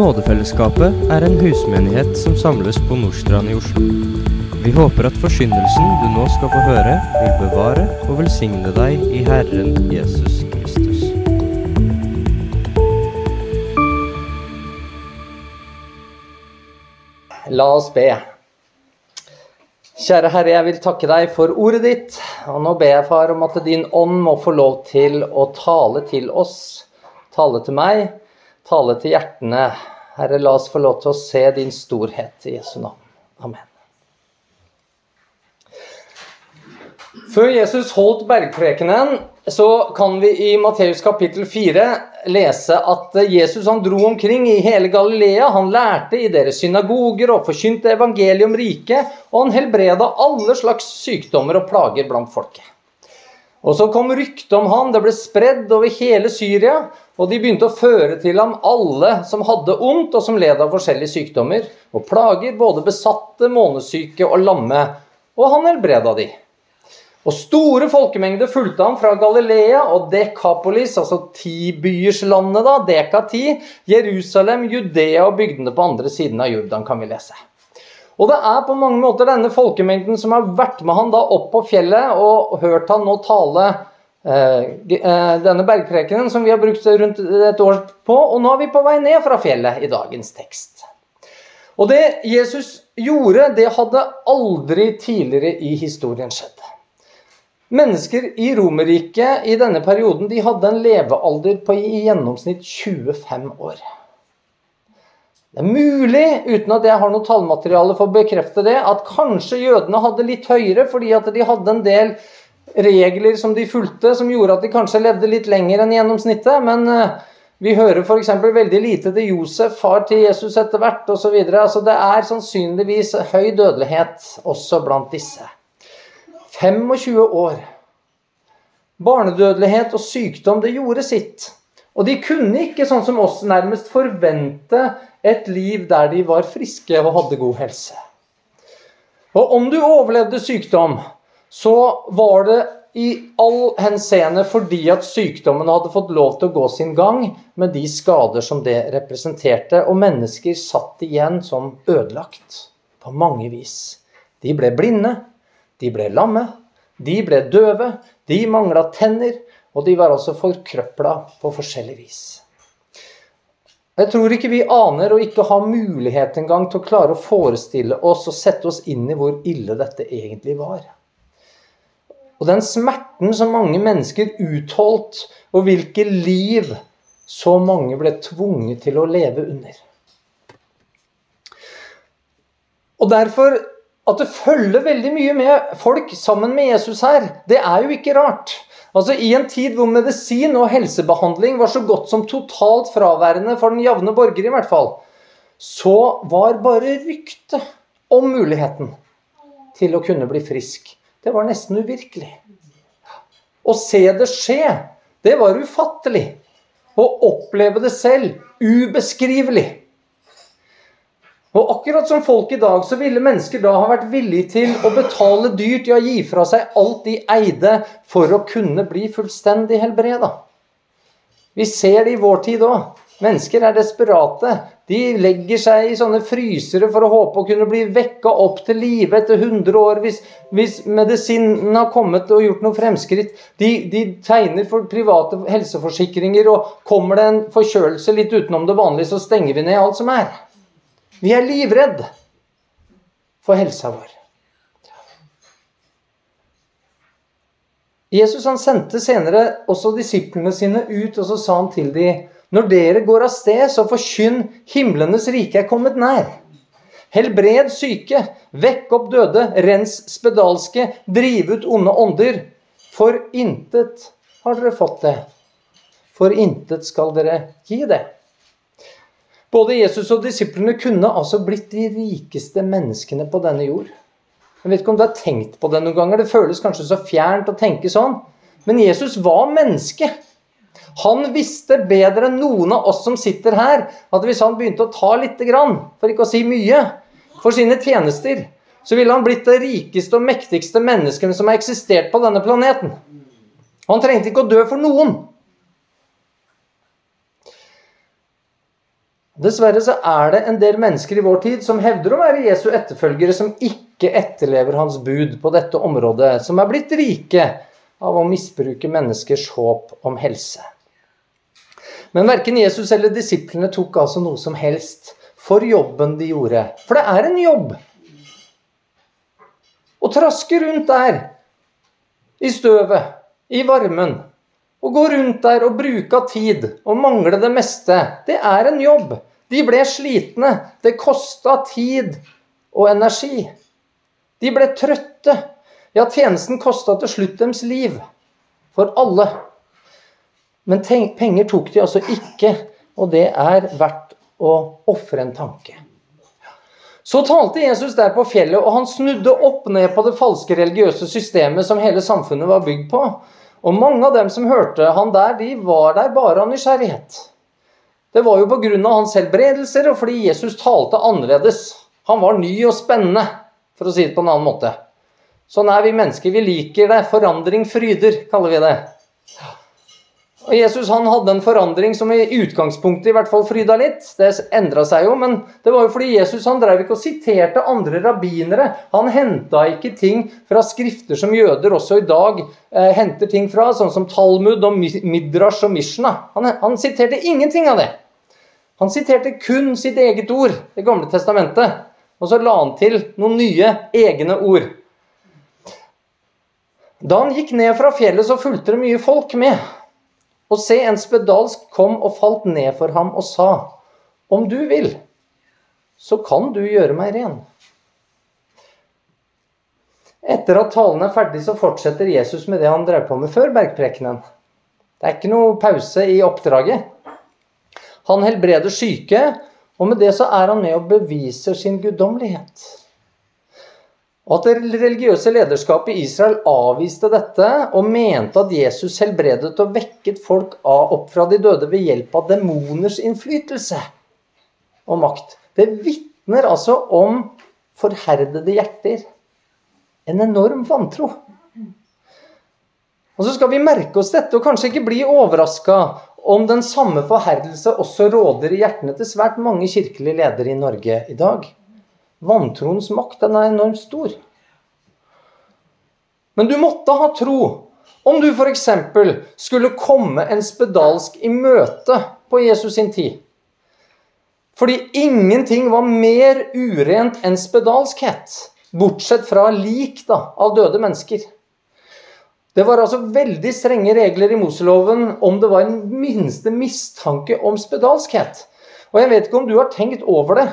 Nådefellesskapet er en husmenighet som samles på Nordstrand i Oslo. Vi håper at forsyndelsen du nå skal få høre, vil bevare og velsigne deg i Herren Jesus Kristus. La oss be. Kjære Herre, jeg vil takke deg for ordet ditt. Og nå ber jeg, far, om at din ånd må få lov til å tale til oss. Tale til meg, tale til hjertene. Herre, la oss få lov til å se din storhet i Jesu navn. Amen. Før Jesus holdt bergprekenen, så kan vi i Matteus kapittel 4 lese at Jesus han dro omkring i hele Galilea. Han lærte i deres synagoger og forkynte evangeliet om riket, og han helbreda alle slags sykdommer og plager blant folket. Og så kom ryktet om han, det ble spredd over hele Syria, og de begynte å føre til ham alle som hadde ondt, og som led av forskjellige sykdommer og plager, både besatte, månesyke og lamme. Og han helbreda de. Og store folkemengder fulgte ham fra Galilea og Dekapolis, altså tibyerslandet, da, Deka ti, Jerusalem, Judea og bygdene på andre siden av Jordan, kan vi lese. Og det er på mange måter denne folkemengden som har vært med han da opp på fjellet og hørt han nå tale eh, eh, denne bergprekenen som vi har brukt rundt et år på, og nå er vi på vei ned fra fjellet i dagens tekst. Og det Jesus gjorde, det hadde aldri tidligere i historien skjedd. Mennesker i Romerriket i denne perioden de hadde en levealder på i gjennomsnitt 25 år. Det er mulig, uten at jeg har noe tallmateriale for å bekrefte det, at kanskje jødene hadde litt høyere fordi at de hadde en del regler som de fulgte, som gjorde at de kanskje levde litt lenger enn gjennomsnittet. Men eh, vi hører f.eks. veldig lite til Josef, far til Jesus etter hvert osv. Altså, det er sannsynligvis høy dødelighet også blant disse. 25 år. Barnedødelighet og sykdom, det gjorde sitt. Og de kunne ikke, sånn som oss, nærmest forvente et liv der de var friske og hadde god helse. Og om du overlevde sykdom, så var det i all henseende fordi at sykdommen hadde fått lov til å gå sin gang med de skader som det representerte, og mennesker satt igjen som ødelagt på mange vis. De ble blinde, de ble lamme, de ble døve, de mangla tenner, og de var altså forkrøpla på forskjellig vis. Jeg tror ikke vi aner og ikke har mulighet engang til å klare å forestille oss og sette oss inn i hvor ille dette egentlig var. Og den smerten som mange mennesker utholdt, og hvilke liv så mange ble tvunget til å leve under. Og derfor at det følger veldig mye med folk sammen med Jesus her, det er jo ikke rart. Altså I en tid hvor medisin og helsebehandling var så godt som totalt fraværende for den jevne borger, i hvert fall, så var bare ryktet om muligheten til å kunne bli frisk, det var nesten uvirkelig. Å se det skje, det var ufattelig. Å oppleve det selv, ubeskrivelig. Og akkurat som folk i dag, så ville mennesker da ha vært villige til å betale dyrt ja, gi fra seg alt de eide, for å kunne bli fullstendig helbreda. Vi ser det i vår tid òg. Mennesker er desperate. De legger seg i sånne frysere for å håpe å kunne bli vekka opp til live etter 100 år hvis, hvis medisinen har kommet og gjort noe fremskritt. De, de, tegner for private helseforsikringer, og kommer det en forkjølelse litt utenom det vanlige, så stenger vi ned alt som er. Vi er livredd for helsa vår. Jesus han sendte senere også disiplene sine ut, og så sa han til dem når dere går av sted, så forkynn himlenes rike er kommet nær. Helbred syke, vekk opp døde, rens spedalske, driv ut onde ånder. For intet har dere fått det. For intet skal dere gi det. Både Jesus og disiplene kunne altså blitt de rikeste menneskene på denne jord. Jeg vet ikke om du har tenkt på det noen ganger. Det føles kanskje så fjernt å tenke sånn. Men Jesus var menneske. Han visste bedre enn noen av oss som sitter her, at hvis han begynte å ta lite grann, for ikke å si mye, for sine tjenester, så ville han blitt det rikeste og mektigste menneskene som har eksistert på denne planeten. Han trengte ikke å dø for noen. Dessverre så er det en del mennesker i vår tid som hevder å være Jesu etterfølgere, som ikke etterlever hans bud på dette området, som er blitt rike av å misbruke menneskers håp om helse. Men verken Jesus eller disiplene tok altså noe som helst for jobben de gjorde. For det er en jobb. Å traske rundt der, i støvet, i varmen, å gå rundt der og bruke av tid og mangle det meste, det er en jobb. De ble slitne. Det kosta tid og energi. De ble trøtte. Ja, tjenesten kosta til slutt deres liv. For alle. Men penger tok de altså ikke, og det er verdt å ofre en tanke. Så talte Jesus der på fjellet, og han snudde opp ned på det falske religiøse systemet som hele samfunnet var bygd på. Og mange av dem som hørte han der, de var der bare av nysgjerrighet. Det var jo pga. hans helbredelser og fordi Jesus talte annerledes. Han var ny og spennende, for å si det på en annen måte. Sånn er vi mennesker. Vi liker det. Forandring fryder, kaller vi det. Og Jesus han hadde en forandring som i utgangspunktet i hvert fall fryda litt. Det endra seg jo, men det var jo fordi Jesus han drev ikke og siterte andre rabbinere. Han henta ikke ting fra skrifter som jøder også i dag eh, henter ting fra, sånn som Talmud og Midrash og Mishna. Han, han siterte ingenting av det. Han siterte kun sitt eget ord, Det gamle testamentet. Og så la han til noen nye, egne ord. Da han gikk ned fra fjellet, så fulgte det mye folk med. Og se, en spedalsk kom og falt ned for ham og sa, Om du vil, så kan du gjøre meg ren. Etter at talen er ferdig, så fortsetter Jesus med det han drev på med før bergprekenen. Det er ikke noe pause i oppdraget. Han helbreder syke, og med det så er han med og beviser sin guddommelighet. Og at det religiøse lederskapet i Israel avviste dette og mente at Jesus helbredet og vekket folk opp fra de døde ved hjelp av demoners innflytelse og makt. Det vitner altså om forherdede hjerter. En enorm vantro. Og så skal vi merke oss dette og kanskje ikke bli overraska om den samme forherdelse også råder i hjertene til svært mange kirkelige ledere i Norge i dag. Vantroens makt den er enormt stor. Men du måtte ha tro om du f.eks. skulle komme en spedalsk i møte på Jesus sin tid. Fordi ingenting var mer urent enn spedalskhet. Bortsett fra lik da, av døde mennesker. Det var altså veldig strenge regler i Moseloven om det var en minste mistanke om spedalskhet. Og jeg vet ikke om du har tenkt over det,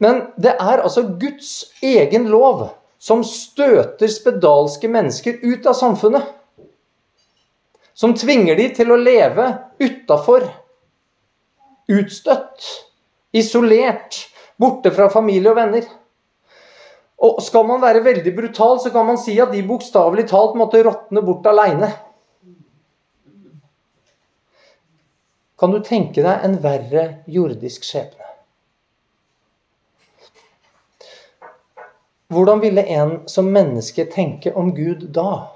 men det er altså Guds egen lov som støter spedalske mennesker ut av samfunnet. Som tvinger de til å leve utafor. Utstøtt. Isolert. Borte fra familie og venner. Og skal man være veldig brutal, så kan man si at de bokstavelig talt måtte råtne bort aleine. Kan du tenke deg en verre jordisk skjebne? Hvordan ville en som menneske tenke om Gud da?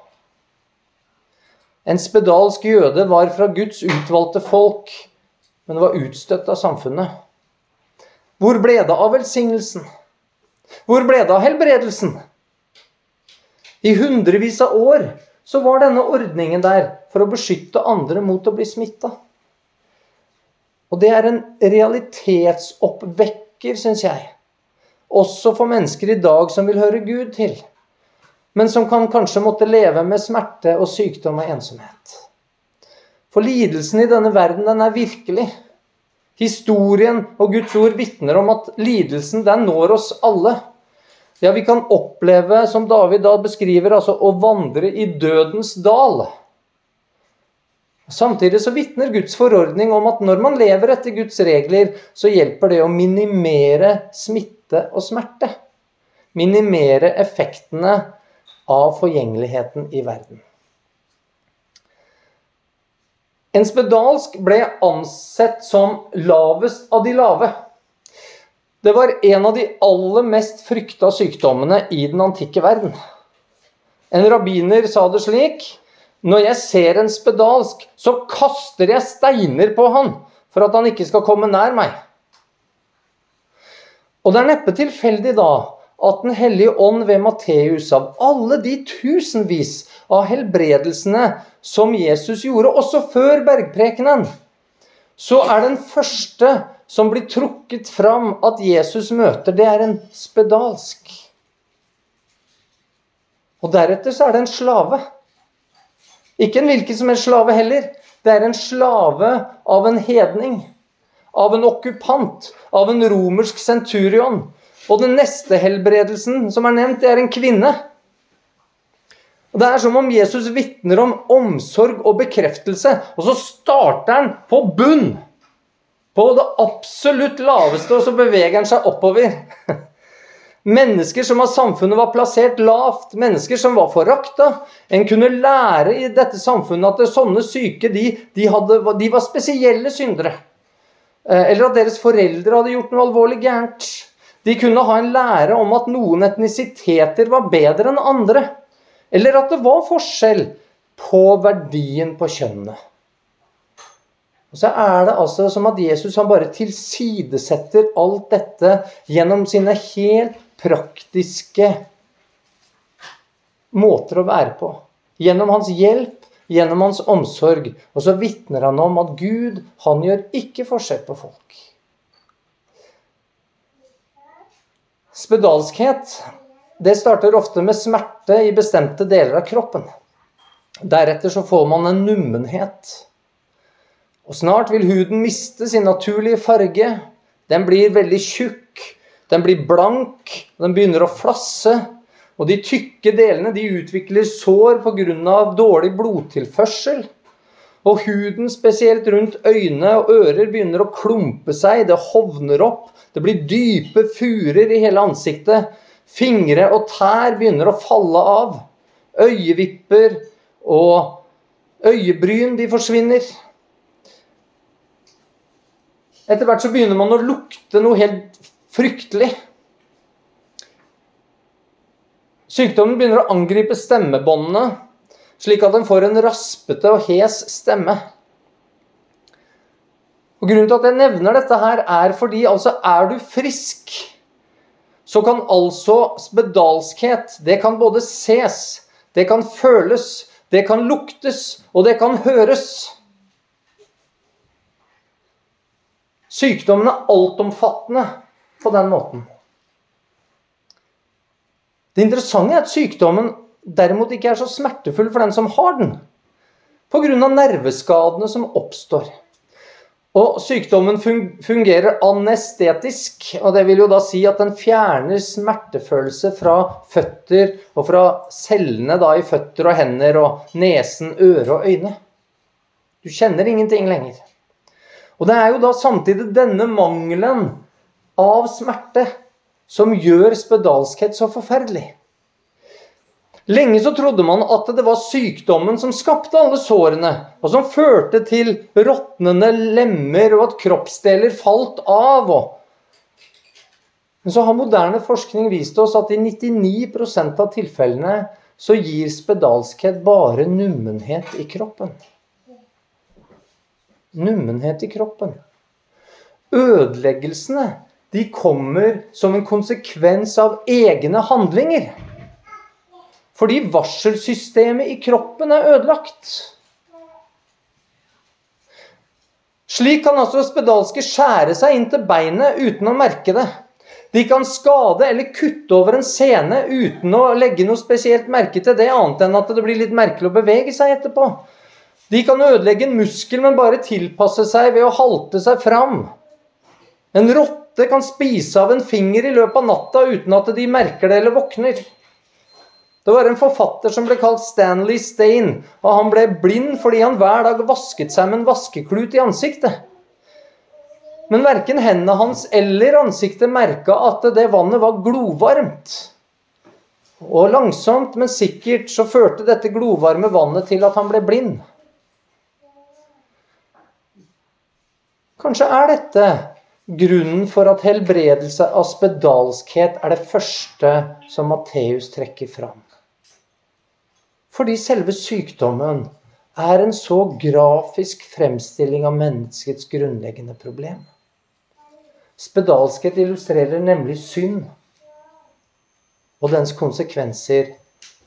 En spedalsk jøde var fra Guds utvalgte folk, men var utstøtt av samfunnet. Hvor ble det av velsignelsen? Hvor ble det av helbredelsen? I hundrevis av år så var denne ordningen der for å beskytte andre mot å bli smitta. Og det er en realitetsoppvekker, syns jeg også for mennesker i dag som vil høre Gud til, men som kan kanskje måtte leve med smerte og sykdom og ensomhet. For lidelsen i denne verden, den er virkelig. Historien og Guds ord vitner om at lidelsen, den når oss alle. Ja, vi kan oppleve, som David da beskriver, altså å vandre i dødens dal. Samtidig så vitner Guds forordning om at når man lever etter Guds regler, så hjelper det å minimere smitte og smerte. Minimere effektene av forgjengeligheten i verden. En spedalsk ble ansett som lavest av de lave. Det var en av de aller mest frykta sykdommene i den antikke verden. En rabbiner sa det slik når jeg ser en spedalsk, så kaster jeg steiner på han, for at han ikke skal komme nær meg. Og det er neppe tilfeldig da at Den hellige ånd ved Matteus, av alle de tusenvis av helbredelsene som Jesus gjorde, også før bergprekenen, så er den første som blir trukket fram at Jesus møter, det er en spedalsk. Og deretter så er det en slave. Ikke en hvilken som helst slave heller. Det er en slave av en hedning. Av en okkupant. Av en romersk senturion. Og den neste helbredelsen som er nevnt, det er en kvinne. Og Det er som om Jesus vitner om omsorg og bekreftelse, og så starter han på bunn. På det absolutt laveste, og så beveger han seg oppover. Mennesker som av samfunnet var plassert lavt, mennesker som var forakta. En kunne lære i dette samfunnet at sånne syke de, de, hadde, de var spesielle syndere. Eh, eller at deres foreldre hadde gjort noe alvorlig gærent. De kunne ha en lære om at noen etnisiteter var bedre enn andre. Eller at det var forskjell på verdien på kjønnene. Og så er det altså som at Jesus han bare tilsidesetter alt dette gjennom sine helt praktiske måter å være på. Gjennom hans hjelp, gjennom hans omsorg. Og så vitner han om at Gud, han gjør ikke forskjell på folk. Spedalskhet det starter ofte med smerte i bestemte deler av kroppen. Deretter så får man en nummenhet. Og snart vil huden miste sin naturlige farge. Den blir veldig tjukk, den blir blank, den begynner å flasse. Og de tykke delene de utvikler sår pga. dårlig blodtilførsel. Og huden, spesielt rundt øyne og ører, begynner å klumpe seg. Det hovner opp. Det blir dype furer i hele ansiktet. Fingre og tær begynner å falle av. Øyevipper og øyebryn de forsvinner. Etter hvert så begynner man å lukte noe helt fryktelig. Sykdommen begynner å angripe stemmebåndene, slik at en får en raspete og hes stemme. Og Grunnen til at jeg nevner dette, her er fordi altså er du frisk, så kan altså spedalskhet det kan både ses, det kan føles, det kan luktes, og det kan høres. Sykdommen er altomfattende på den måten. Det interessante er at sykdommen derimot ikke er så smertefull for den som har den, pga. nerveskadene som oppstår. Og Sykdommen fungerer anestetisk, og det vil jo da si at den fjerner smertefølelse fra føtter og fra cellene da i føtter og hender og nesen, øre og øyne. Du kjenner ingenting lenger. Og det er jo da samtidig denne mangelen av smerte som gjør spedalskhet så forferdelig. Lenge så trodde man at det var sykdommen som skapte alle sårene, og som førte til råtnende lemmer og at kroppsdeler falt av. Men så har moderne forskning vist oss at i 99% av tilfellene så gir spedalskhet bare nummenhet i kroppen nummenhet i kroppen. Ødeleggelsene de kommer som en konsekvens av egne handlinger. Fordi varselsystemet i kroppen er ødelagt. Slik kan altså spedalske skjære seg inn til beinet uten å merke det. De kan skade eller kutte over en sene uten å legge noe spesielt merke til det, annet enn at det blir litt merkelig å bevege seg etterpå. De kan ødelegge en muskel, men bare tilpasse seg ved å halte seg fram. En rotte kan spise av en finger i løpet av natta uten at de merker det eller våkner. Det var en forfatter som ble kalt Stanley Stain, og han ble blind fordi han hver dag vasket seg med en vaskeklut i ansiktet. Men verken hendene hans eller ansiktet merka at det vannet var glovarmt. Og langsomt, men sikkert så førte dette glovarme vannet til at han ble blind. Kanskje er dette grunnen for at helbredelse av spedalskhet er det første som Matteus trekker fram. Fordi selve sykdommen er en så grafisk fremstilling av menneskets grunnleggende problem. Spedalskhet illustrerer nemlig synd og dens konsekvenser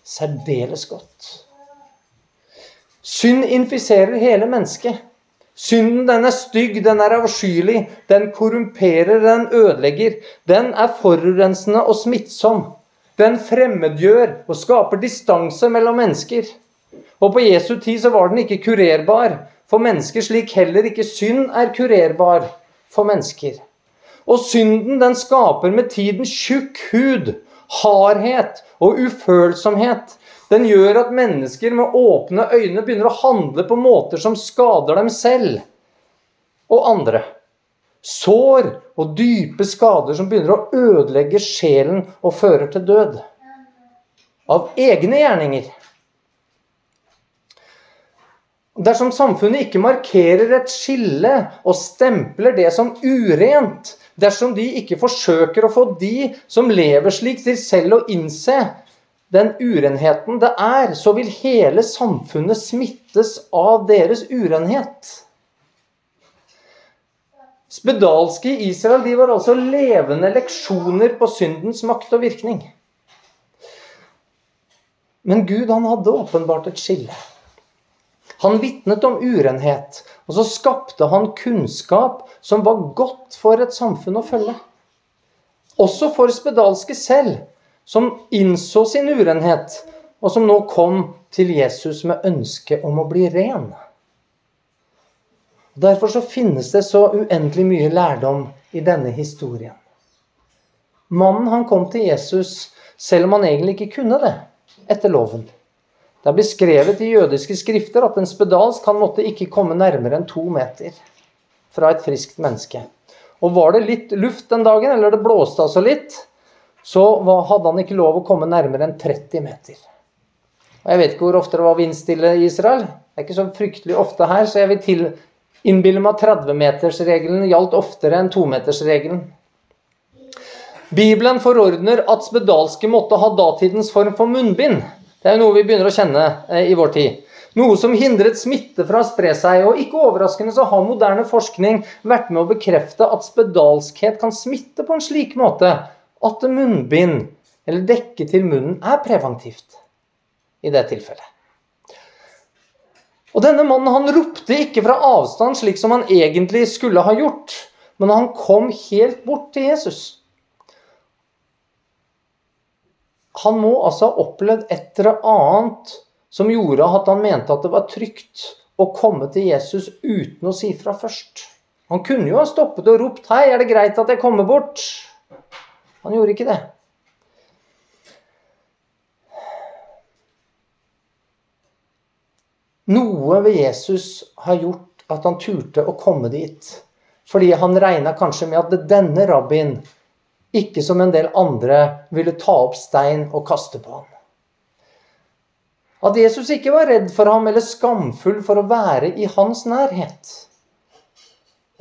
særdeles godt. Synd infiserer hele mennesket. Synden den er stygg, den er avskyelig, den korrumperer, den ødelegger. Den er forurensende og smittsom. Den fremmedgjør og skaper distanse mellom mennesker. Og på Jesu tid så var den ikke kurerbar for mennesker, slik heller ikke synd er kurerbar for mennesker. Og synden den skaper med tiden tjukk hud, hardhet og ufølsomhet. Den gjør at mennesker med åpne øyne begynner å handle på måter som skader dem selv og andre. Sår og dype skader som begynner å ødelegge sjelen og fører til død. Av egne gjerninger. Dersom samfunnet ikke markerer et skille og stempler det som urent, dersom de ikke forsøker å få de som lever slik, til selv å innse den urenheten det er, så vil hele samfunnet smittes av deres urenhet. Spedalske i Israel de var altså levende leksjoner på syndens makt og virkning. Men Gud han hadde åpenbart et skille. Han vitnet om urenhet, og så skapte han kunnskap som var godt for et samfunn å følge. Også for spedalske selv, som innså sin urenhet, og som nå kom til Jesus med ønske om å bli ren. Derfor så finnes det så uendelig mye lærdom i denne historien. Mannen han kom til Jesus selv om han egentlig ikke kunne det etter loven. Det er beskrevet i jødiske skrifter at en spedalsk han måtte ikke komme nærmere enn to meter fra et friskt menneske. Og var det litt luft den dagen, eller det blåste altså litt, så hadde han ikke lov å komme nærmere enn 30 meter. Og Jeg vet ikke hvor ofte det var vindstille i Israel. Det er ikke så fryktelig ofte her, så jeg vil til innbille meg at 30-metersregelen gjaldt oftere enn 2-metersregelen. Bibelen forordner at spedalske måtte ha datidens form for munnbind. Det er jo noe vi begynner å kjenne eh, i vår tid. Noe som hindret smitte fra å spre seg. Og ikke overraskende så har moderne forskning vært med å bekrefte at spedalskhet kan smitte på en slik måte at munnbind, eller dekke til munnen, er preventivt i det tilfellet. Og denne mannen han ropte ikke fra avstand slik som han egentlig skulle ha gjort, men han kom helt bort til Jesus. Han må altså ha opplevd et eller annet som gjorde at han mente at det var trygt å komme til Jesus uten å si fra først. Han kunne jo ha stoppet og ropt 'Hei, er det greit at jeg kommer bort?' Han gjorde ikke det. Noe ved Jesus har gjort at han turte å komme dit. Fordi han regna kanskje med at denne rabbien ikke som en del andre ville ta opp stein og kaste på ham. At Jesus ikke var redd for ham eller skamfull for å være i hans nærhet.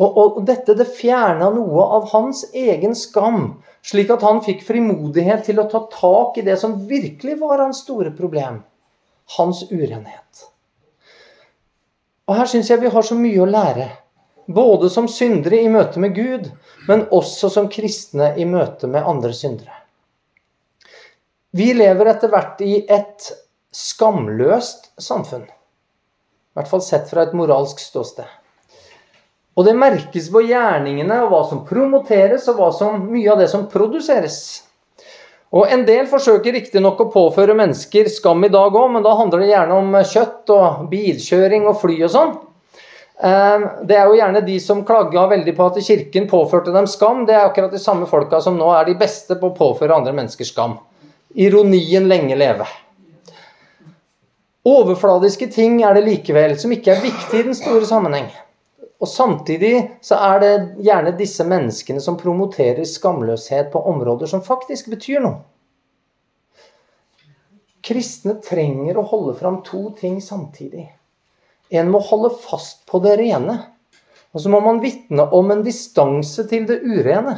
Og, og dette det fjerna noe av hans egen skam, slik at han fikk frimodighet til å ta tak i det som virkelig var hans store problem hans urenhet. Og her syns jeg vi har så mye å lære. Både som syndere i møte med Gud, men også som kristne i møte med andre syndere. Vi lever etter hvert i et skamløst samfunn. I hvert fall sett fra et moralsk ståsted. Og det merkes på gjerningene og hva som promoteres, og hva som, mye av det som produseres. Og En del forsøker riktignok å påføre mennesker skam i dag òg, men da handler det gjerne om kjøtt og bilkjøring og fly og sånn. Ehm, det er jo gjerne de som klaga veldig på at kirken påførte dem skam. Det er akkurat de samme folka som nå er de beste på å påføre andre mennesker skam. Ironien lenge leve. Overfladiske ting er det likevel, som ikke er viktig i den store sammenheng. Og samtidig så er det gjerne disse menneskene som promoterer skamløshet på områder som faktisk betyr noe. Kristne trenger å holde fram to ting samtidig. En må holde fast på det rene. Og så må man vitne om en distanse til det urene.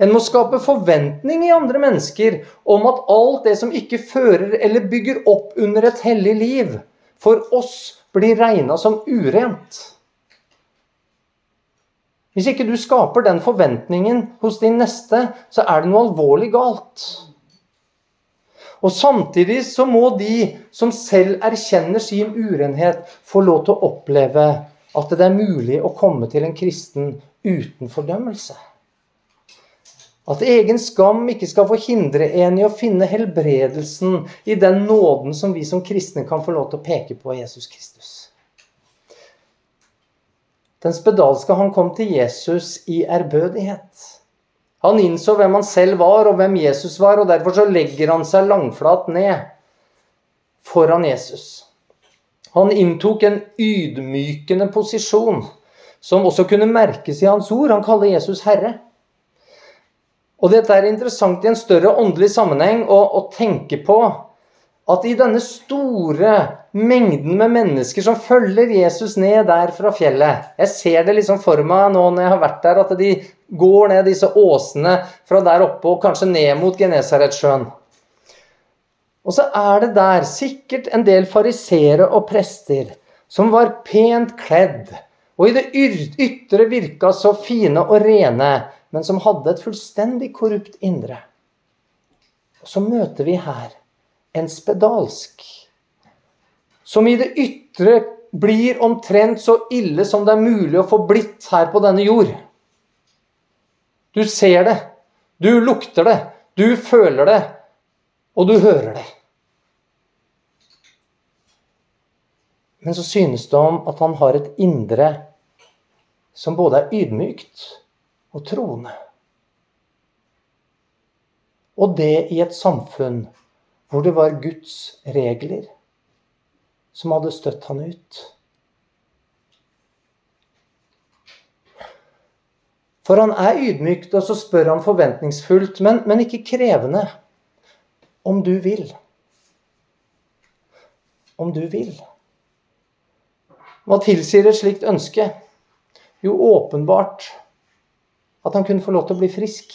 En må skape forventning i andre mennesker om at alt det som ikke fører eller bygger opp under et hellig liv, for oss blir regna som urent. Hvis ikke du skaper den forventningen hos din neste, så er det noe alvorlig galt. Og Samtidig så må de som selv erkjenner sin urenhet, få lov til å oppleve at det er mulig å komme til en kristen uten fordømmelse. At egen skam ikke skal få hindre en i å finne helbredelsen i den nåden som vi som kristne kan få lov til å peke på Jesus Kristus. Den spedalske han kom til Jesus i ærbødighet. Han innså hvem han selv var, og hvem Jesus var, og derfor så legger han seg langflat ned foran Jesus. Han inntok en ydmykende posisjon, som også kunne merkes i hans ord. Han kaller Jesus Herre. Og dette er interessant i en større åndelig sammenheng å, å tenke på at i denne store mengden med mennesker som følger Jesus ned der fra fjellet Jeg ser det liksom for meg nå når jeg har vært der, at de går ned disse åsene fra der oppe og kanskje ned mot Genesaretsjøen. Og så er det der sikkert en del fariseere og prester som var pent kledd, og i det ytre virka så fine og rene, men som hadde et fullstendig korrupt indre. Og så møter vi her en spedalsk som i det ytre blir omtrent så ille som det er mulig å få blitt her på denne jord. Du ser det, du lukter det, du føler det, og du hører det. Men så synes det om at han har et indre som både er ydmykt og troende. Og det i et samfunn hvor det var Guds regler som hadde støtt han ut. For han er ydmykt, og så spør han forventningsfullt, men, men ikke krevende, om du vil. Om du vil. Hva tilsier et slikt ønske? Jo, åpenbart at han kunne få lov til å bli frisk.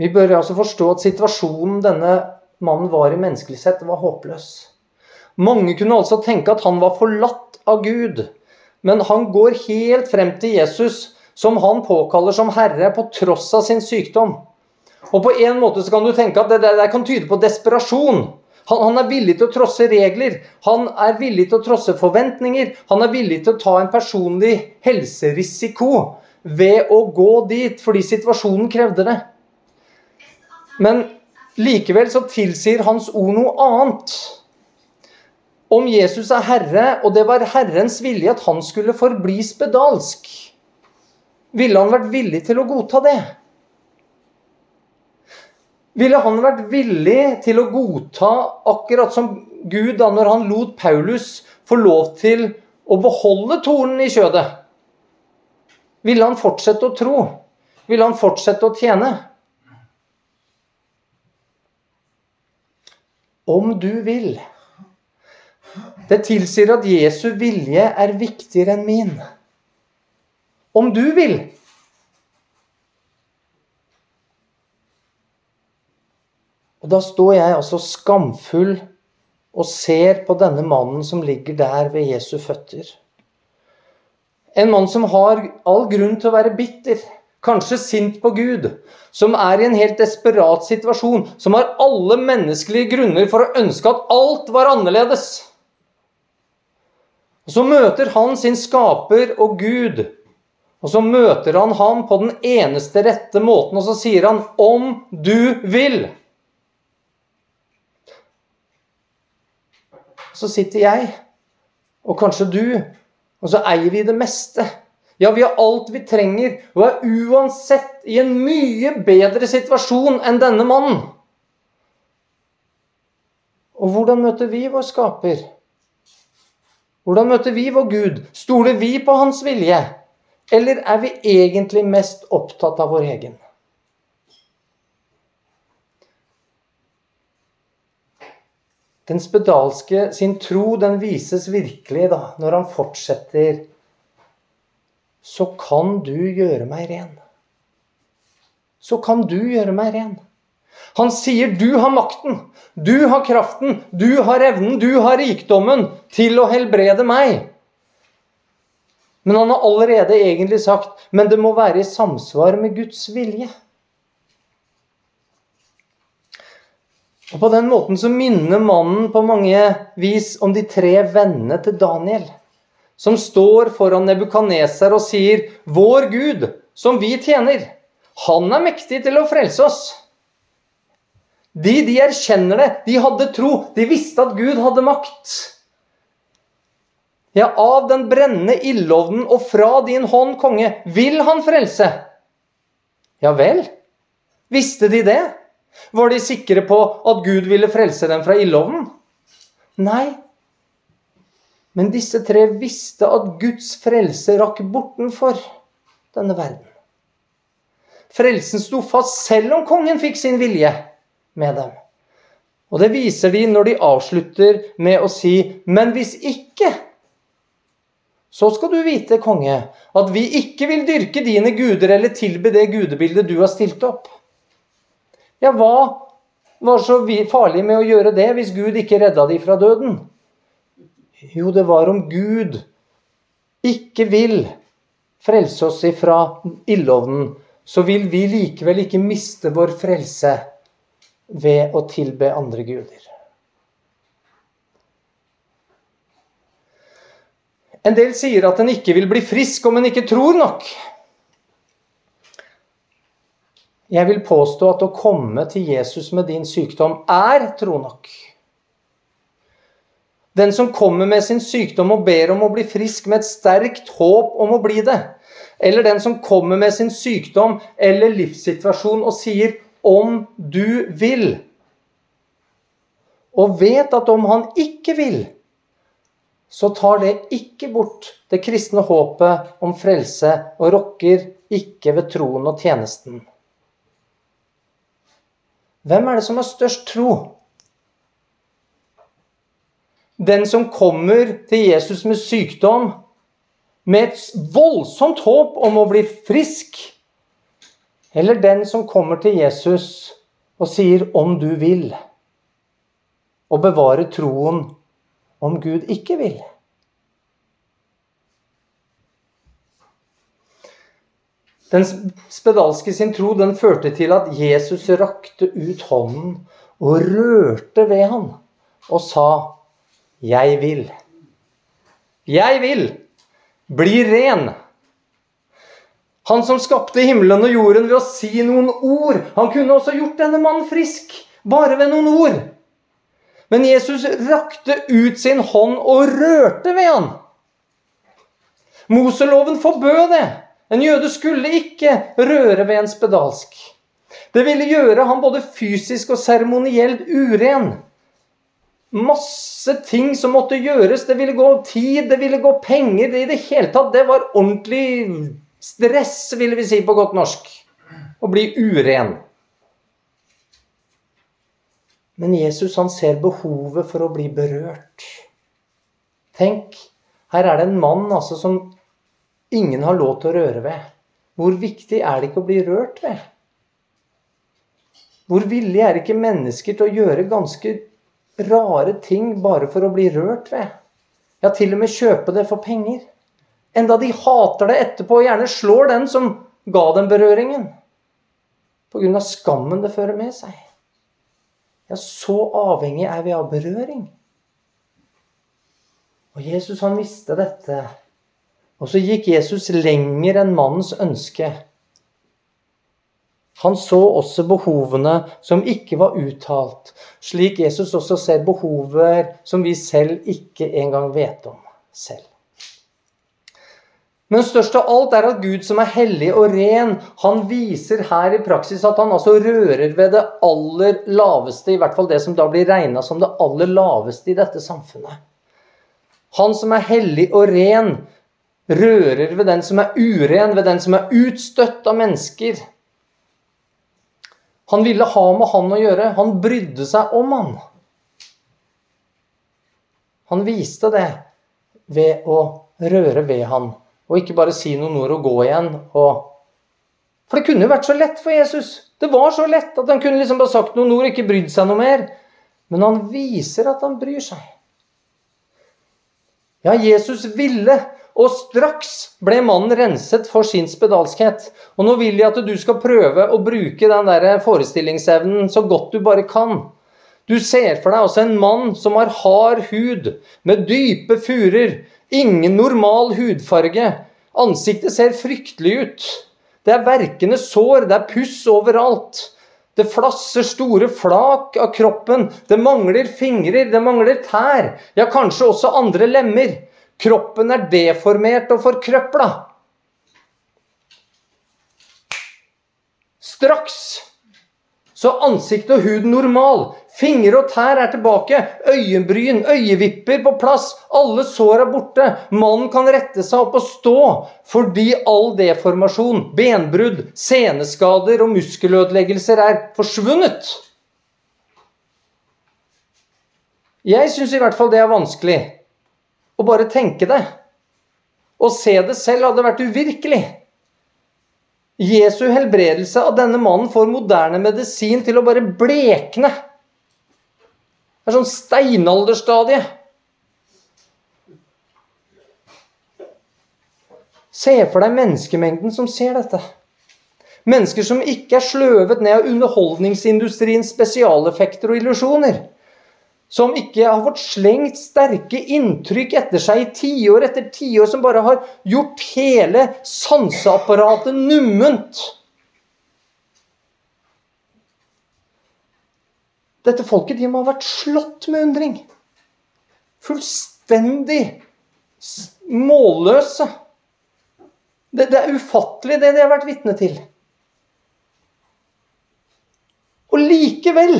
Vi bør altså forstå at situasjonen denne mannen var i menneskelig sett, var håpløs. Mange kunne altså tenke at han var forlatt av Gud, men han går helt frem til Jesus, som han påkaller som herre, på tross av sin sykdom. Og på en måte så kan du tenke at det der kan tyde på desperasjon. Han, han, er villig til å trosse regler, han er villig til å trosse forventninger. Han er villig til å ta en personlig helserisiko ved å gå dit fordi situasjonen krevde det. Men likevel så tilsier hans ord noe annet. Om Jesus er herre, og det var Herrens vilje at han skulle forbli spedalsk, ville han vært villig til å godta det? Ville han vært villig til å godta, akkurat som Gud da når han lot Paulus få lov til å beholde tornen i kjødet? Ville han fortsette å tro? Ville han fortsette å tjene? Om du vil. Det tilsier at Jesu vilje er viktigere enn min. Om du vil. Og da står jeg altså skamfull og ser på denne mannen som ligger der ved Jesu føtter. En mann som har all grunn til å være bitter, kanskje sint på Gud, som er i en helt desperat situasjon, som har alle menneskelige grunner for å ønske at alt var annerledes. Og Så møter han sin skaper og Gud, og så møter han ham på den eneste rette måten, og så sier han 'om du vil'. så sitter jeg, og kanskje du, og så eier vi det meste. Ja, vi har alt vi trenger, og er uansett i en mye bedre situasjon enn denne mannen. Og hvordan møter vi vår skaper? Hvordan møter vi vår Gud? Stoler vi på hans vilje? Eller er vi egentlig mest opptatt av vår egen? Den spedalske sin tro den vises virkelig da, når han fortsetter Så kan du gjøre meg ren. Så kan du gjøre meg ren. Han sier 'du har makten', 'du har kraften', 'du har evnen', 'du har rikdommen til å helbrede meg'. Men han har allerede egentlig sagt 'men det må være i samsvar med Guds vilje'. Og På den måten så minner mannen på mange vis om de tre vennene til Daniel, som står foran Nebukaneser og sier 'Vår Gud, som vi tjener, han er mektig til å frelse oss'. De, de erkjenner det. De hadde tro. De visste at Gud hadde makt. Ja, av den brennende ildovnen og fra din hånd, konge, vil han frelse. Ja vel? Visste de det? Var de sikre på at Gud ville frelse dem fra ildovnen? Nei. Men disse tre visste at Guds frelse rakk bortenfor denne verden. Frelsen sto fast selv om kongen fikk sin vilje med dem. Og det viser de når de avslutter med å si Men hvis ikke, så skal du vite, konge, at vi ikke vil dyrke dine guder eller tilbe det gudebildet du har stilt opp. Ja, hva var så farlig med å gjøre det hvis Gud ikke redda de fra døden? Jo, det var om Gud ikke vil frelse oss ifra ildovnen, så vil vi likevel ikke miste vår frelse ved å tilbe andre guder. En del sier at en ikke vil bli frisk om en ikke tror nok. Jeg vil påstå at å komme til Jesus med din sykdom er tro nok. Den som kommer med sin sykdom og ber om å bli frisk med et sterkt håp om å bli det, eller den som kommer med sin sykdom eller livssituasjon og sier 'om du vil', og vet at om han ikke vil, så tar det ikke bort det kristne håpet om frelse og rokker ikke ved troen og tjenesten. Hvem er det som har størst tro? Den som kommer til Jesus med sykdom, med et voldsomt håp om å bli frisk? Eller den som kommer til Jesus og sier 'om du vil', og bevarer troen om Gud ikke vil? Den spedalske sin tro den førte til at Jesus rakte ut hånden og rørte ved ham og sa, 'Jeg vil'. Jeg vil bli ren. Han som skapte himmelen og jorden ved å si noen ord. Han kunne også gjort denne mannen frisk, bare ved noen ord. Men Jesus rakte ut sin hånd og rørte ved han. Moseloven forbød det. En jøde skulle ikke røre ved en spedalsk. Det ville gjøre han både fysisk og seremonielt uren. Masse ting som måtte gjøres. Det ville gå tid, det ville gå penger. Det i det hele tatt, det var ordentlig stress, ville vi si på godt norsk. Å bli uren. Men Jesus han ser behovet for å bli berørt. Tenk, her er det en mann altså, som ingen har lov til å røre ved. Hvor viktig er det ikke å bli rørt ved? Hvor villige er ikke mennesker til å gjøre ganske rare ting bare for å bli rørt ved? Ja, til og med kjøpe det for penger. Enda de hater det etterpå og gjerne slår den som ga dem berøringen. Pga. skammen det fører med seg. Ja, så avhengig er vi av berøring. Og Jesus han visste dette og så gikk Jesus lenger enn mannens ønske. Han så også behovene som ikke var uttalt, slik Jesus også ser behover som vi selv ikke engang vet om selv. Men størst av alt er at Gud som er hellig og ren, han viser her i praksis at han altså rører ved det aller laveste, i hvert fall det som da blir regna som det aller laveste i dette samfunnet. Han som er hellig og ren, rører ved den som er uren, ved den som er utstøtt av mennesker. Han ville ha med han å gjøre. Han brydde seg om han. Han viste det ved å røre ved han, og ikke bare si noen ord og gå igjen. Og... For det kunne jo vært så lett for Jesus. Det var så lett at han kunne liksom bare sagt noen ord ikke brydd seg noe mer. Men han viser at han bryr seg. Ja, Jesus ville, og straks ble mannen renset for sin spedalskhet. Og nå vil jeg at du skal prøve å bruke den der forestillingsevnen så godt du bare kan. Du ser for deg altså en mann som har hard hud, med dype furer, ingen normal hudfarge. Ansiktet ser fryktelig ut. Det er verkende sår, det er puss overalt. Det flasser store flak av kroppen. Det mangler fingrer, det mangler tær. Ja, kanskje også andre lemmer. Kroppen er deformert og forkrøpla. Straks så ansiktet og huden normal. Fingre og tær er tilbake. Øyenbryn, øyevipper på plass. Alle sår er borte. Mannen kan rette seg opp og stå fordi all deformasjon, benbrudd, seneskader og muskelødeleggelser er forsvunnet. Jeg syns i hvert fall det er vanskelig å bare tenke det. Å se det selv hadde vært uvirkelig. Jesu helbredelse av denne mannen får moderne medisin til å bare blekne. Det er sånn steinalderstadie. Se for deg menneskemengden som ser dette. Mennesker som ikke er sløvet ned av underholdningsindustriens spesialeffekter og illusjoner. Som ikke har fått slengt sterke inntrykk etter seg i tiår etter tiår, som bare har gjort hele sanseapparatet numment. Dette folket de må ha vært slått med undring. Fullstendig målløse. Det, det, er ufattelig, det de har vært vitne til. Og likevel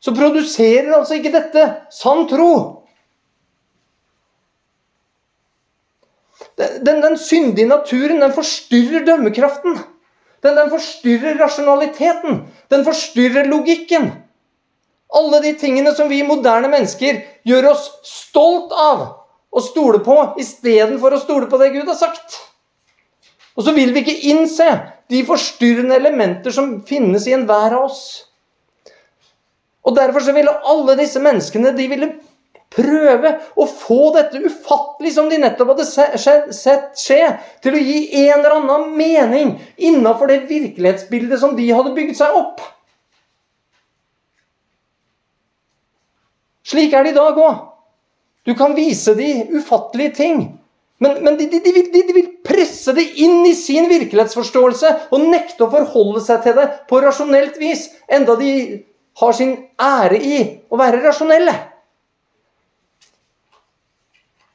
så produserer altså ikke dette sann tro. Den, den syndige naturen den forstyrrer dømmekraften. Den, den forstyrrer rasjonaliteten. Den forstyrrer logikken. Alle de tingene som vi moderne mennesker gjør oss stolt av å stole på istedenfor å stole på det Gud har sagt. Og så vil vi ikke innse de forstyrrende elementer som finnes i enhver av oss. Og Derfor så ville alle disse menneskene de ville prøve å få dette ufattelig som de nettopp hadde sett skje, til å gi en eller annen mening innafor det virkelighetsbildet som de hadde bygd seg opp. Slik er det i dag òg. Du kan vise de ufattelige ting. Men, men de, de, de, vil, de, vil, presse det inn i sin virkelighetsforståelse og nekte å forholde seg til det på rasjonelt vis, enda de har sin ære i å være rasjonelle.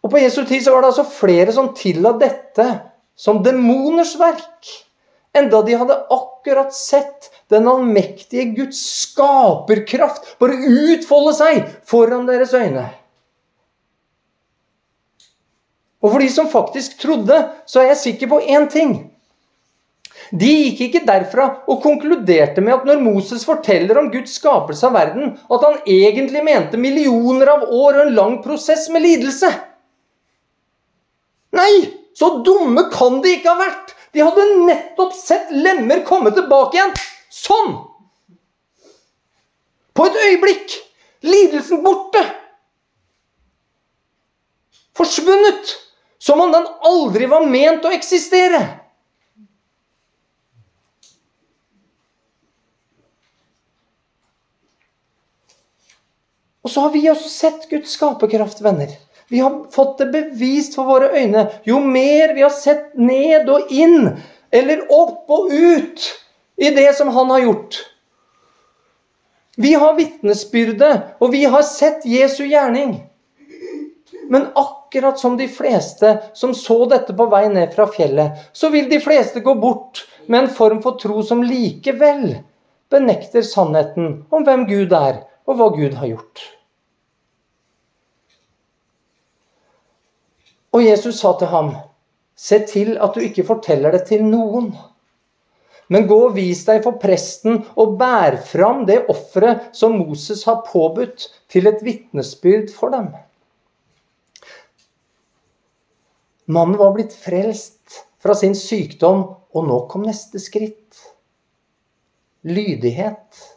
Og På Jesu tid så var det altså flere som tilla dette som demoners verk. Enda de hadde akkurat sett den allmektige Guds skaperkraft bare utfolde seg foran deres øyne. Og for de som faktisk trodde, så er jeg sikker på én ting. De gikk ikke derfra og konkluderte med at når Moses forteller om Guds skapelse av verden, at han egentlig mente millioner av år og en lang prosess med lidelse. Nei, så dumme kan de ikke ha vært! De hadde nettopp sett lemmer komme tilbake igjen. Sånn! På et øyeblikk. Lidelsen borte. Forsvunnet. Som om den aldri var ment å eksistere. Og så har vi også sett Guds skaperkraft, venner. Vi har fått det bevist for våre øyne. Jo mer vi har sett ned og inn, eller opp og ut i det som han har gjort. Vi har vitnesbyrdet, og vi har sett Jesu gjerning. Men akkurat som de fleste som så dette på vei ned fra fjellet, så vil de fleste gå bort med en form for tro som likevel benekter sannheten om hvem Gud er, og hva Gud har gjort. Og Jesus sa til ham, se til at du ikke forteller det til noen. Men gå og vis deg for presten og bær fram det offeret som Moses har påbudt, til et vitnesbyrd for dem. Mannen var blitt frelst fra sin sykdom, og nå kom neste skritt. lydighet.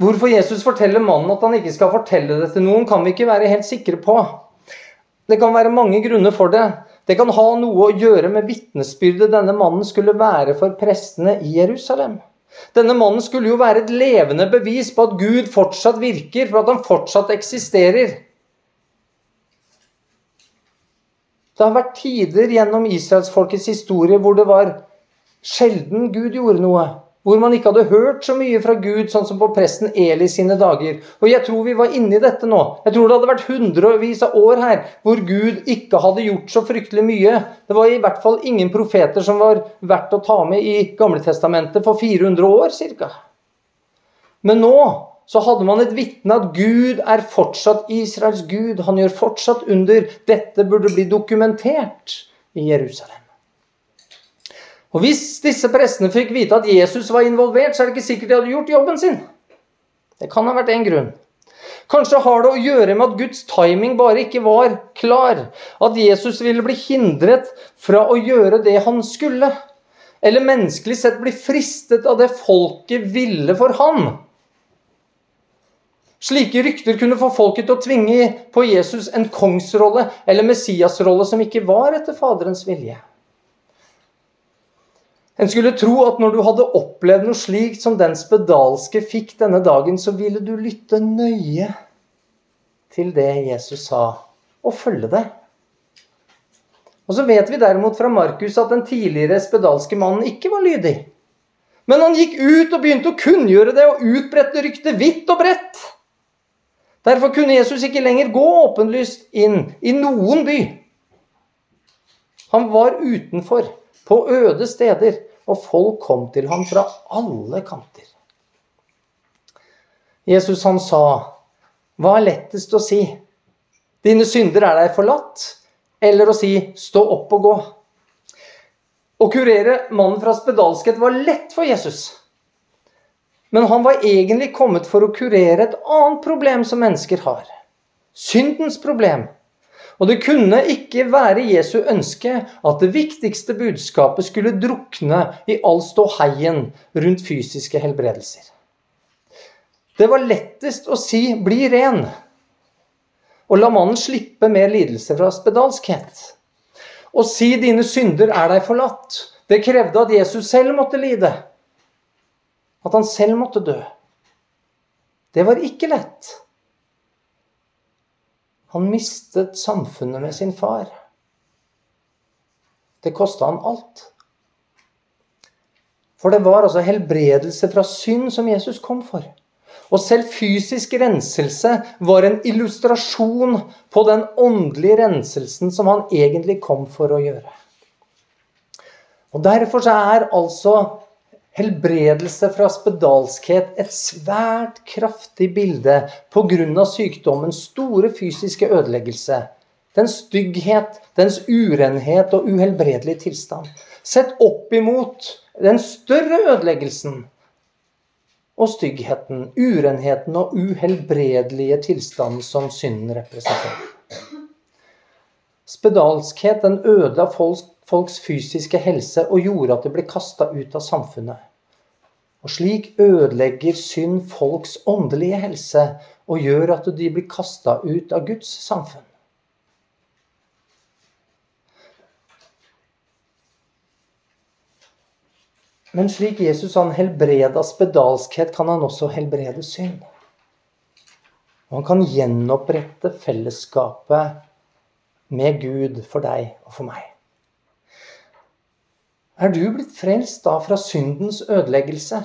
Hvorfor Jesus forteller mannen at han ikke skal fortelle det til noen, kan vi ikke være helt sikre på. Det kan være mange grunner for det. Det kan ha noe å gjøre med vitnesbyrdet denne mannen skulle være for prestene i Jerusalem. Denne mannen skulle jo være et levende bevis på at Gud fortsatt virker, for at han fortsatt eksisterer. Det har vært tider gjennom israelsfolkets historie hvor det var sjelden Gud gjorde noe. Hvor man ikke hadde hørt så mye fra Gud, sånn som på presten Eli sine dager. Og jeg tror vi var inne i dette nå. Jeg tror det hadde vært hundrevis av år her hvor Gud ikke hadde gjort så fryktelig mye. Det var i hvert fall ingen profeter som var verdt å ta med i Gamletestamentet for 400 år ca. Men nå så hadde man et vitne at Gud er fortsatt Israels Gud. Han gjør fortsatt under. Dette burde bli dokumentert i Jerusalem. Og Hvis disse prestene fikk vite at Jesus var involvert, så er det ikke sikkert de hadde gjort jobben sin. Det kan ha vært én grunn. Kanskje har det å gjøre med at Guds timing bare ikke var klar. At Jesus ville bli hindret fra å gjøre det han skulle. Eller menneskelig sett bli fristet av det folket ville for han. Slike rykter kunne få folket til å tvinge på Jesus en kongsrolle eller Messias-rolle som ikke var etter Faderens vilje. En skulle tro at når du hadde opplevd noe slikt som den spedalske fikk denne dagen, så ville du lytte nøye til det Jesus sa, og følge det. Og Så vet vi derimot fra Markus at den tidligere spedalske mannen ikke var lydig. Men han gikk ut og begynte å kunngjøre det og utbredte ryktet vidt og bredt. Derfor kunne Jesus ikke lenger gå åpenlyst inn i noen by. Han var utenfor, på øde steder, og folk kom til ham fra alle kanter. Jesus han sa, 'Hva er lettest å si?' 'Dine synder er deg forlatt', eller å si 'Stå opp og gå'? Å kurere mannen fra spedalskhet var lett for Jesus. Men han var egentlig kommet for å kurere et annet problem som mennesker har. Syndens problem. Og det kunne ikke være Jesu ønske at det viktigste budskapet skulle drukne i all ståheien rundt fysiske helbredelser. Det var lettest å si 'bli ren' og la mannen slippe mer lidelse fra spedalskhet. Å si 'dine synder er deg forlatt', det krevde at Jesus selv måtte lide. At han selv måtte dø. Det var ikke lett. Han mistet samfunnet med sin far. Det kosta han alt. For det var altså helbredelse fra synd som Jesus kom for. Og selv fysisk renselse var en illustrasjon på den åndelige renselsen som han egentlig kom for å gjøre. Og Derfor er altså helbredelse fra spedalskhet et svært kraftig bilde pga. sykdommens store fysiske ødeleggelse. Dens stygghet, dens urenhet og uhelbredelige tilstand. Sett opp imot den større ødeleggelsen og styggheten, urenheten og uhelbredelige tilstanden som synden representerer. Spedalskhet den ødela folks, folks fysiske helse og gjorde at de ble kasta ut av samfunnet. Og slik ødelegger synd folks åndelige helse og gjør at de blir kasta ut av Guds samfunn. Men slik Jesus han helbreda spedalskhet, kan han også helbrede synd. Og han kan gjenopprette fellesskapet med Gud for deg og for meg. Er du blitt frelst da fra syndens ødeleggelse?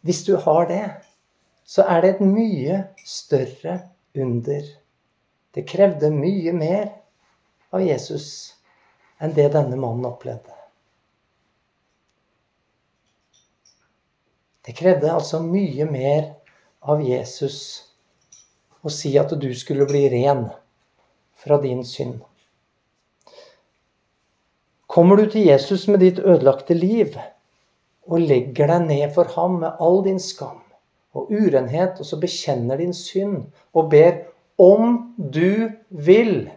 Hvis du har det, så er det et mye større under. Det krevde mye mer av Jesus enn det denne mannen opplevde. Det krevde altså mye mer av Jesus å si at du skulle bli ren fra din synd. Kommer du til Jesus med ditt ødelagte liv og legger deg ned for ham med all din skam og urenhet, og så bekjenner din synd og ber om du vil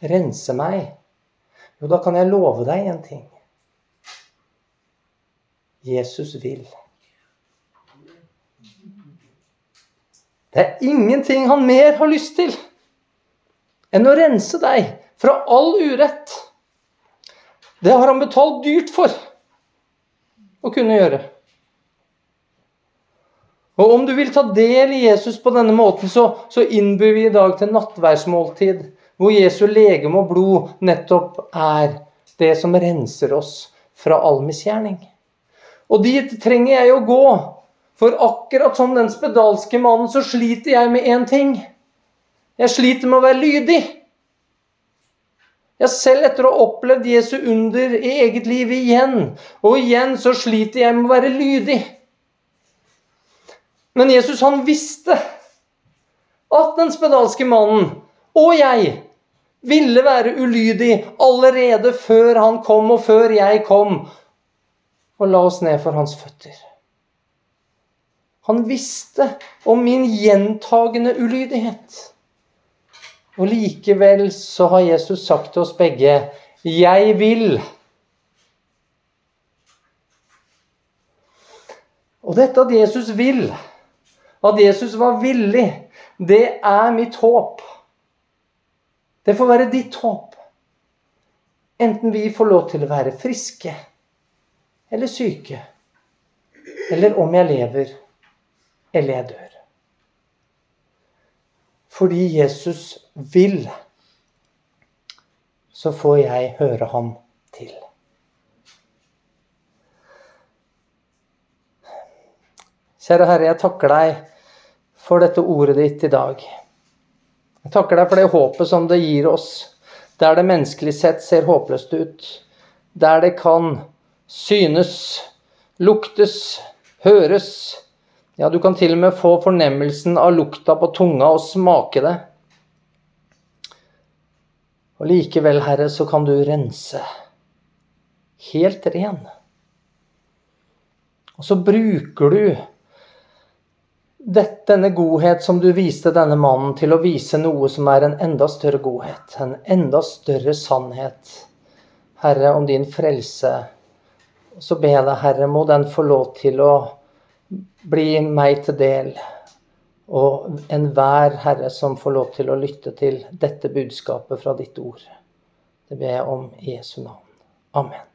rense meg, jo, da kan jeg love deg en ting. Jesus vil. Det er ingenting han mer har lyst til enn å rense deg fra all urett. Det har han betalt dyrt for å kunne gjøre. Og om du vil ta del i Jesus på denne måten, så, så innbyr vi i dag til nattverdsmåltid, hvor Jesu legeme og blod nettopp er det som renser oss fra all misgjerning. Og dit trenger jeg å gå, for akkurat som den spedalske mannen, så sliter jeg med én ting. Jeg sliter med å være lydig. Ja, selv etter å ha opplevd Jesu under i eget liv igjen og igjen, så sliter jeg med å være lydig. Men Jesus han visste at den spedalske mannen og jeg ville være ulydig allerede før han kom, og før jeg kom og la oss ned for hans føtter. Han visste om min gjentagende ulydighet. Og likevel så har Jesus sagt til oss begge 'Jeg vil'. Og dette at Jesus vil, at Jesus var villig, det er mitt håp. Det får være ditt håp. Enten vi får lov til å være friske eller syke, eller om jeg lever eller jeg dør. Fordi Jesus vil, så får jeg høre ham til. Kjære Herre, jeg takker deg for dette ordet ditt i dag. Jeg takker deg for det håpet som det gir oss, der det menneskelig sett ser håpløst ut. Der det kan synes, luktes, høres. Ja, du kan til og med få fornemmelsen av lukta på tunga og smake det. Og likevel, Herre, så kan du rense. Helt ren. Og så bruker du dette, denne godhet som du viste denne mannen, til å vise noe som er en enda større godhet, en enda større sannhet. Herre, om din frelse. Så ber jeg deg, Herre, må den få lov til å bli meg til del. Og enhver Herre som får lov til å lytte til dette budskapet fra ditt ord. Det ber jeg om i Jesu navn. Amen.